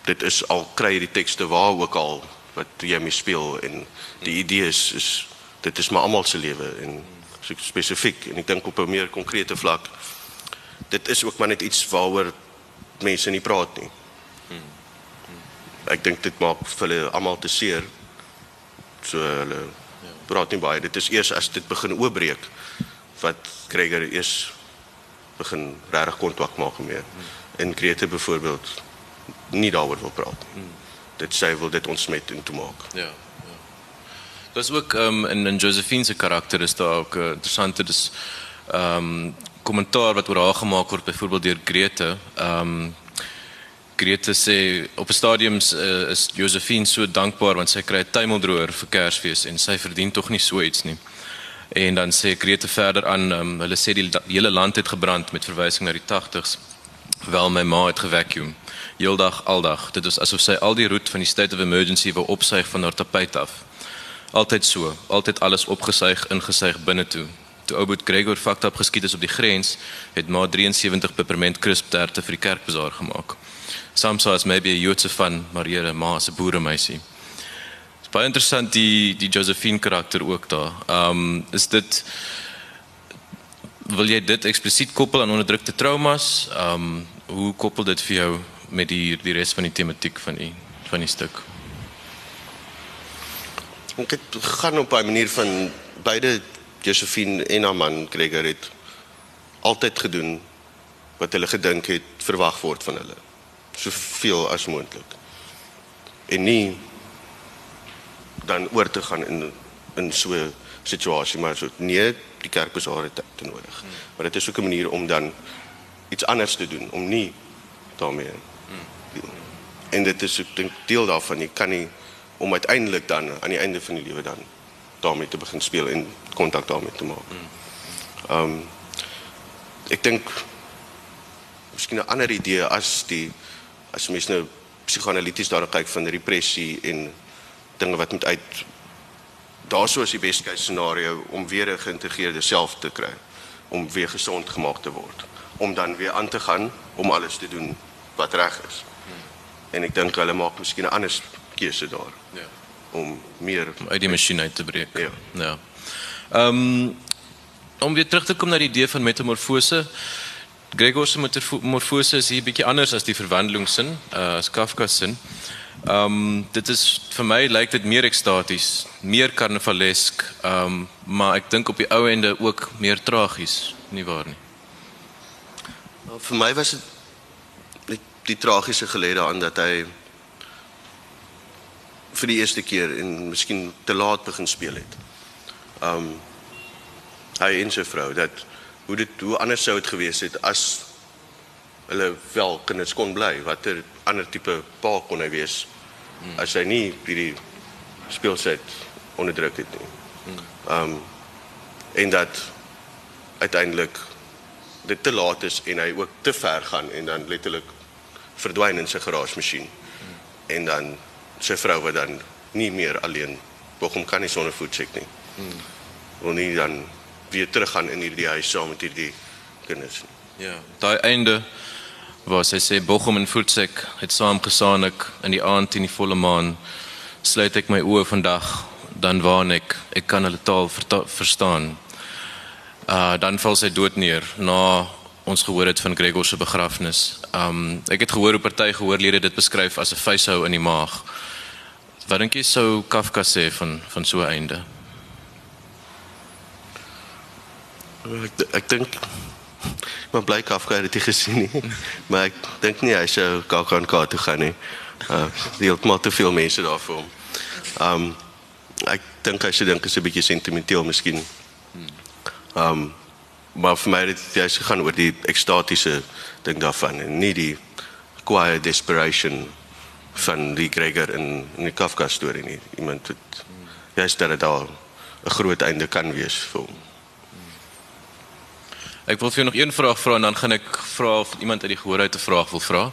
dit is al kry die tekste waar ook al wat jy mee speel en die idees is dit is maar almal se lewe en so spesifiek en ek dink op 'n meer konkrete vlak dit is ook maar net iets waaroor mense nie praat nie. Ek dink dit maak vir hulle almal te seer. So hulle praat nie baie. Dit is eers as dit begin oopbreek wat Gregor eers begin regtig kontak maak meer. En Grete byvoorbeeld nie daaroor wil praat. Dit sê wil dit ons met in te maak. Ja. Dis ook ehm um, in in Josephine se karakter is daar ook 'n uh, interessante dis um, wat oor haar gemaak word byvoorbeeld deur Grete. Um, Grete sê op 'n stadium uh, is Josephine so dankbaar want sy kry 'n tuimeldroër vir Kersfees en sy verdien tog nie so iets nie. En dan sê Grete verder aan um, hulle sê die, hele land het gebrand met verwysing na die 80s. Wel my ma het gevacuum. Heeldag aldag. Dit is asof sy al die roet van die state of emergency wou opsuig van haar tapuit af. Altyd so, altyd alles opgesuig, ingesuig binne toe. Toe Oudboet Gregor fakt op geskiet is op die grens, het ma 73 peppermint crisp tarte vir die kerkbazaar gemaak. Samsa is maybe 'n Joodse van Mariere ma se boeremeisie. Dis baie interessant die die Josephine karakter ook daar. Ehm um, is dit wil jy dit eksplisiet koppel aan onderdrukte traumas? Ehm um, hoe koppel dit vir jou met die die res van die tematiek van die van die stuk? Ek het gaan op 'n manier van beide Josephine en haar man Gregor het altyd gedoen wat hulle gedink het verwag word van hulle. Soveel as moontlik. En nie dan oor te gaan in in so 'n situasie maar so nee, die kerk besaar het te nodig. Hmm. Maar dit is ook 'n manier om dan iets anders te doen om nie daarmee. Hmm. En dit is ek dink deel daarvan jy kan nie om uiteindelik dan aan die einde van die lewe dan daarmee te begin speel en kontak daarmee te maak. Ehm um, ek dink miskien 'n ander idee as die as mens nou psigoanalities daarna kyk van repressie en dinge wat moet uit daarso is die best case scenario om weer 'n geïntegreerde self te kry om weer gesond gemaak te word om dan weer aan te gaan om alles te doen wat reg is. En ek dink hulle maak miskien 'n ander keuse daar. Ja. Om meer om uit die masjien uit te breek. Ja. Ja. Ehm um, om weer terug te kom na die idee van metamorfose. Gregor se metamorfose is hier bietjie anders as die verwandelingssin, uh as Kafka se sin. Ehm um, dit is vir my lyk dit meer ekstaties, meer karnavalesk, ehm um, maar ek dink op die ou ende ook meer tragies, nie waar nie? Nou, vir my was dit die, die tragiese gelede aan dat hy vir die eerste keer en miskien te laat begin speel het. Um hy en sy vrou dat hoe dit hoe anders sou dit gewees het as hulle wel kinders kon bly, watter ander tipe pa kon hy wees as hy nie hierdie speelset onderdruk het nie. Um en dat uiteindelik dit te laat is en hy ook te ver gaan en dan letterlik verdwyn in sy garagemasjien. En dan sy vrou wat dan nie meer alleen hoekom kan nie sonder voetsek nie. Hmm. Wil nie dan weer teruggaan in hierdie huis saam met hierdie kinders nie. Ja, daai einde waar sy sê Bochum en Voetsek het saam gesaanik in die aand in die volle maan sluit ek my oë vandag dan waan ek ek kan hulle taal verstaan. Uh dan val sy dood neer na ons gehoor het van Gregor se begrafnis. Um ek het gehoor hoe party gehoorlede dit beskryf as 'n vuishou in die maag. Wat dink jy sou Kafka sê van van so 'n einde? Ek ek dink maar bly Kafka het dit gesien nie. Maar ek dink nie hy sou KAKNK toe gaan nie. Uh maar te veel mense daar vir hom. Um ek dink hy se dink is 'n bietjie sentimenteel miskien. Um maar vir my het dit gegaan oor die ekstatiese ding daarvan en nie die quiet desperation van die Gregor in in die Kafka storie nie. Iemand het jy's dat dit al 'n groot einde kan wees vir hom. Ek wil vir jou nog een vraag vra en dan gaan ek vra of iemand uit die gehoor uit 'n vraag wil vra.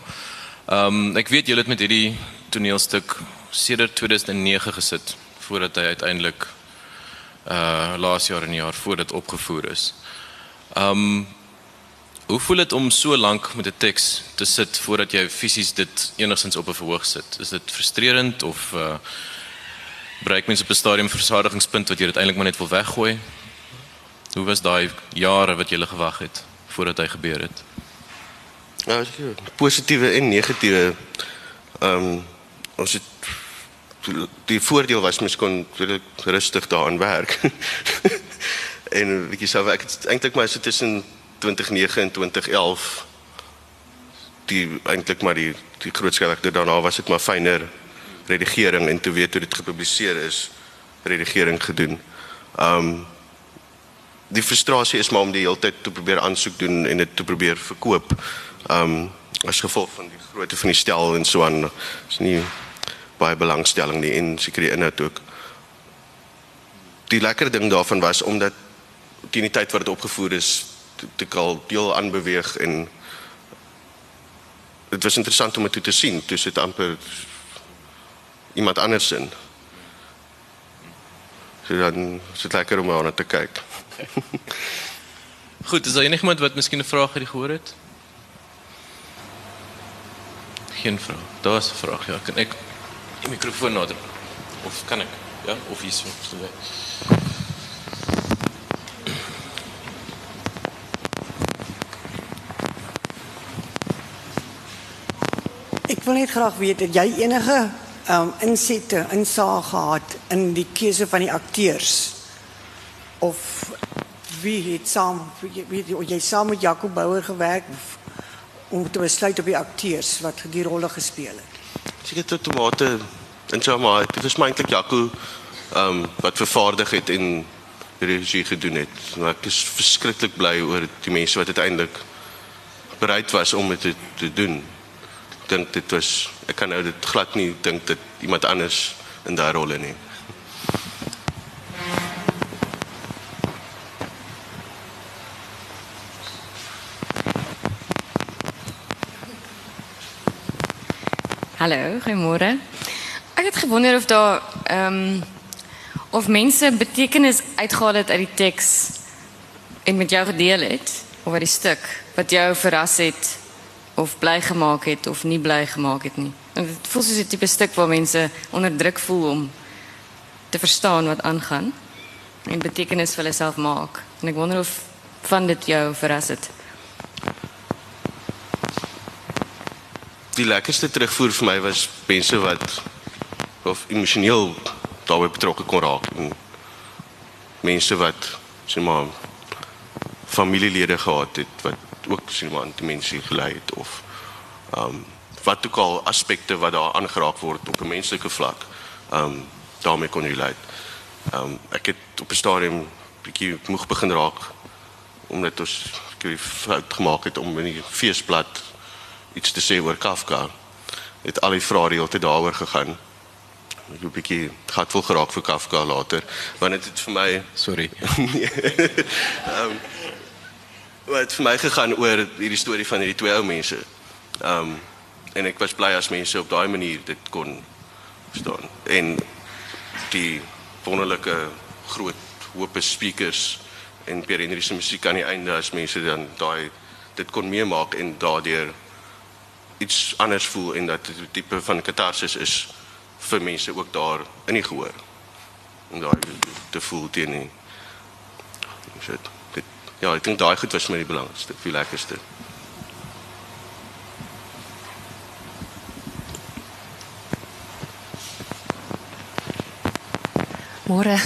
Ehm um, ek weet julle het met hierdie toneelstuk sedert 2009 gesit voordat hy uiteindelik uh laas jaar en jaar voor dit opgevoer is. Ehm um, Hoe voel dit om so lank met 'n teks te sit voordat jy fisies dit enigstens op 'n verhoog sit? Is dit frustrerend of uh bereik mens op 'n stadium versadigingspunt wat jy dit eintlik maar net wil weggooi? Hoe was daai jare wat jy gele gewag het voordat hy gebeur het? Ja, positiewe en negatiewe ehm um, ons het die voordeel was mens kon rustig daaraan werk. en jy sou ek eintlik maar so tussen 2009 en 2011 die eintlik maar die die groot skrywer daarna was dit maar fyner redigering en toe weet hoe dit gepubliseer is redigering gedoen. Um die frustrasie is maar om die hele tyd te probeer aansoek doen en dit te probeer verkoop. Um as gevolg van die grootte van die stel en so aan is nie baie belangstelling nie en seker die inhoud ook. Die lekker ding daarvan was omdat teen die tyd wat dit opgevoer is te kal deel aanbeweeg en dit was interessant om dit te sien. Toe sit amper iemand anders in. So dan sit lekker om aan te kyk. Goed is daar enigiemand wat miskien 'n vraag het gehoor het? Geen vraag. Daar's 'n vraag ja. Kan ek die mikrofoon nader of kan ek? Ja of hier so Ek wil net graag weet het jy enige um insette insaag gehad in die keuse van die akteurs of wie het saam wie jy saam met Jacob Bouwer gewerk om te besluit op die akteurs wat die rolle gespeel het. Seker tot tomate en so maar dit my eintlik Jacob um wat vervaardig het en regie gedoen het. Maar ek is verskriklik bly oor die mense wat uiteindelik bereid was om dit te, te doen dink dit was ek kan nou dit glad nie dink dit iemand anders in daai rolle nie. Hallo, goeiemôre. Ek het gewonder of daar ehm um, of mense betekenis uitgehaal het uit die teks en met jou gedeel het uit die stuk wat jou verras het of bly gemaak het of nie bly gemaak het nie. En dit voel soos 'n tipe stuk waar mense onder druk voel om te verstaan wat aangaan en betekenis vir hulle self maak. En ek wonder of van dit jou verras het. die lekkerste terugvoer vir my was mense wat of emosioneel daarbey betrokke kon raak en mense wat sê maar familielede gehad het wat ook sê maar demensie gely het of ehm um, wat ook al aspekte wat daar aangeraak word op 'n menslike vlak. Ehm um, daarmee kon relate. Ehm um, ek het op 'n stadium bietjie moeg begin raak omdat ons ek fout gemaak het om in die feesblad iets te sê oor Kafka. Het al die vrae die hele tyd daaroor gegaan. Ek het 'n bietjie gatvol geraak vir Kafka later, want dit het vir my Sorry. Ehm um, wat vir my gegaan oor hierdie storie van hierdie twee ou mense. Um, en ek was bly as mense op daai manier dit kon verstaan. En die wonderlike groot hoop speakers en Pierre Henry se musiek aan die einde as mense dan daai dit kon meemaak en daardeur iets anders voel en dat dit 'n tipe van katarsis is vir mense ook daar in die gehoor. Om daai te voel teen nie. So dit ja, ek dink daai goed was my die belangrikste, die lekkerste. Môre.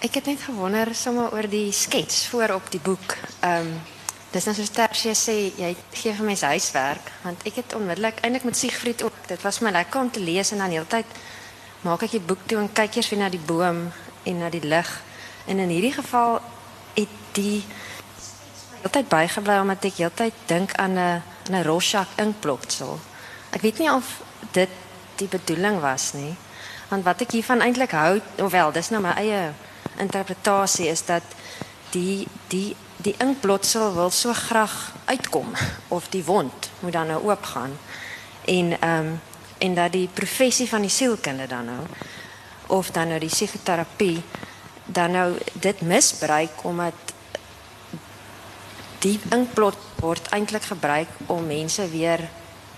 Ek het net gewonder sommer oor die skets voor op die boek. Ehm um, dis nou soos Tersie sê, jy gee vir mense huiswerk want ek het onmiddellik eintlik met Siegfried ook. Dit was my lekker om te lees en dan heeltyd maak ek die boek toe en kyk eers weer na die boom en na die lig. En in hierdie geval het die heeltyd bygebly omdat ek heeltyd dink aan 'n 'n Rorschach inkplotsel. Ek weet nie of dit die bedoeling was nie. Want wat ek hiervan eintlik hou, hoewel dis nou my eie interpretasie is dat die die die inkblotsel wil so graag uitkom of die wond moet dan nou oopgaan en ehm en dat die professie van die sielkunde dan nou of dan nou die psigoterapie dan nou dit misbruik omdat die inkblot word eintlik gebruik om mense weer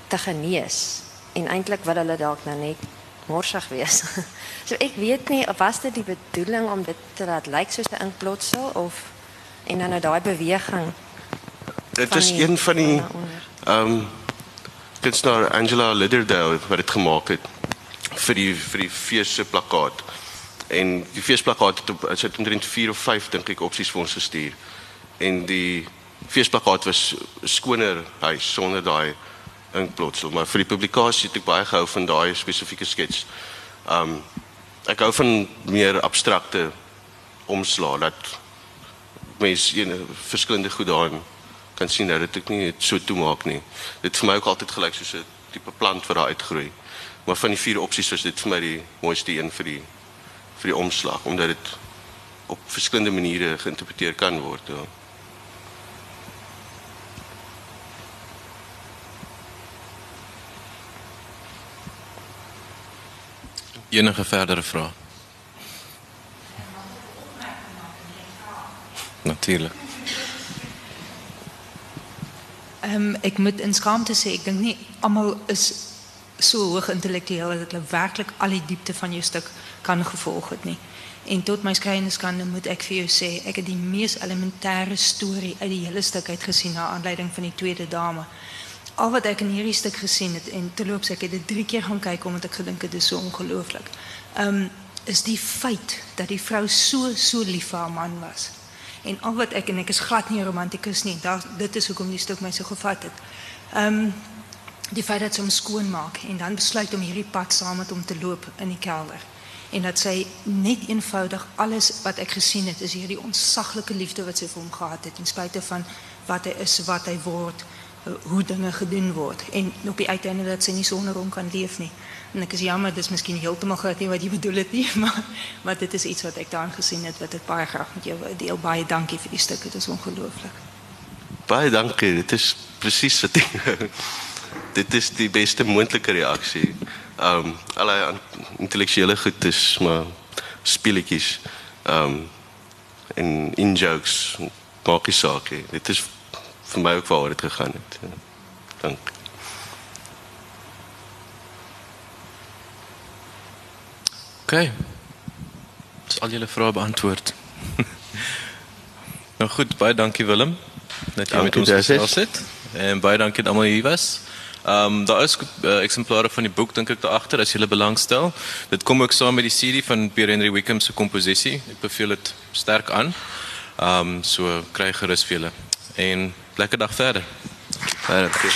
te genees en eintlik wil hulle dalk nou net morsig wees. so ek weet nie was dit die bedoeling om dit te laat lyk soos 'n inkplotsel of en dan nou daai beweging. Dit is een van die ehm um, kunstenaar Angela Lidderdale wat dit gemaak het vir die vir die fees se plakkaat. En die feesplakkaat het op sit omtrent 4 of 5 dink ek opsies vir ons gestuur. En die feesplakkaat was skoner huis sonder daai inkplotsel, maar vir die publikasie het ek baie gehou van daai spesifieke skets. Um ek hou van meer abstrakte omslae dat mense een verskillende goed daarin kan sien dat dit ek nie so toemaak nie. Dit vir my ook altyd gelyk soos 'n tipe plant wat daar uitgroei. Maar van die vier opsies was dit vir my die mooiste een vir die vir die omslag omdat dit op verskillende maniere geïnterpreteer kan word. Ja. Enige verdere vrae? Natuurlik. Ehm um, ek moet in skaamte sê ek dink nie almal is so hoog intellektueel dat hulle werklik al die diepte van jou stuk kan gevolg het nie. En tot my skrywenskande moet ek vir jou sê ek het die mees elementêre storie uit die hele stuk uit gesien na aanleiding van die tweede dame. Al wat ek in hierdie stuk gesien het en terloops ek het dit 3 keer gaan kyk omdat ek gedink het is so ongelooflik. Ehm um, is die feit dat die vrou so so lief vir haar man was. En al wat ek en ek is glad nie 'n romantikus nie. Daar dit is hoekom die stuk my so gevat het. Ehm die feit dat sy hom skoon maak en dan besluit om hierdie pad saam met te loop in die kelder. En dat sy net eenvoudig alles wat ek gesien het is hierdie ontsaglike liefde wat sy vir hom gehad het ten spyte van wat hy is, wat hy word, hoe dinge gedoen word en op die uiteinde dat sy nie sonder hom kan leef nie. En ek is jammer, dis miskien heeltemal gehad nie wat jy bedoel het nie, maar maar dit is iets wat ek daarin gesien het wat ek baie graag met jou deel. Baie dankie vir die stuk, dit is ongelooflik. Baie dankie. Dit is presies wat ek Dit is die beste moontlike reaksie. Ehm um, alle intellektuele goed is maar speletjies. Ehm um, en in jokes maak saak nie. Dit is vir my ook waar dit gegaan het. Ja. Dankie. OK. Dis al julle vrae beantwoord. nou goed, baie dankie Willem dat jy met ons gesels het. En baie dankie dat almal hier was. Ehm um, daar is uh, eksemplare van die boek dink ek daar agter as jy belangstel. Dit kom ook saam met die CD van Pierre Henry Wickham se komposisie. Ek beveel dit sterk aan. Ehm um, so kry gerus vir julle. En lekker dag verder. Dankie.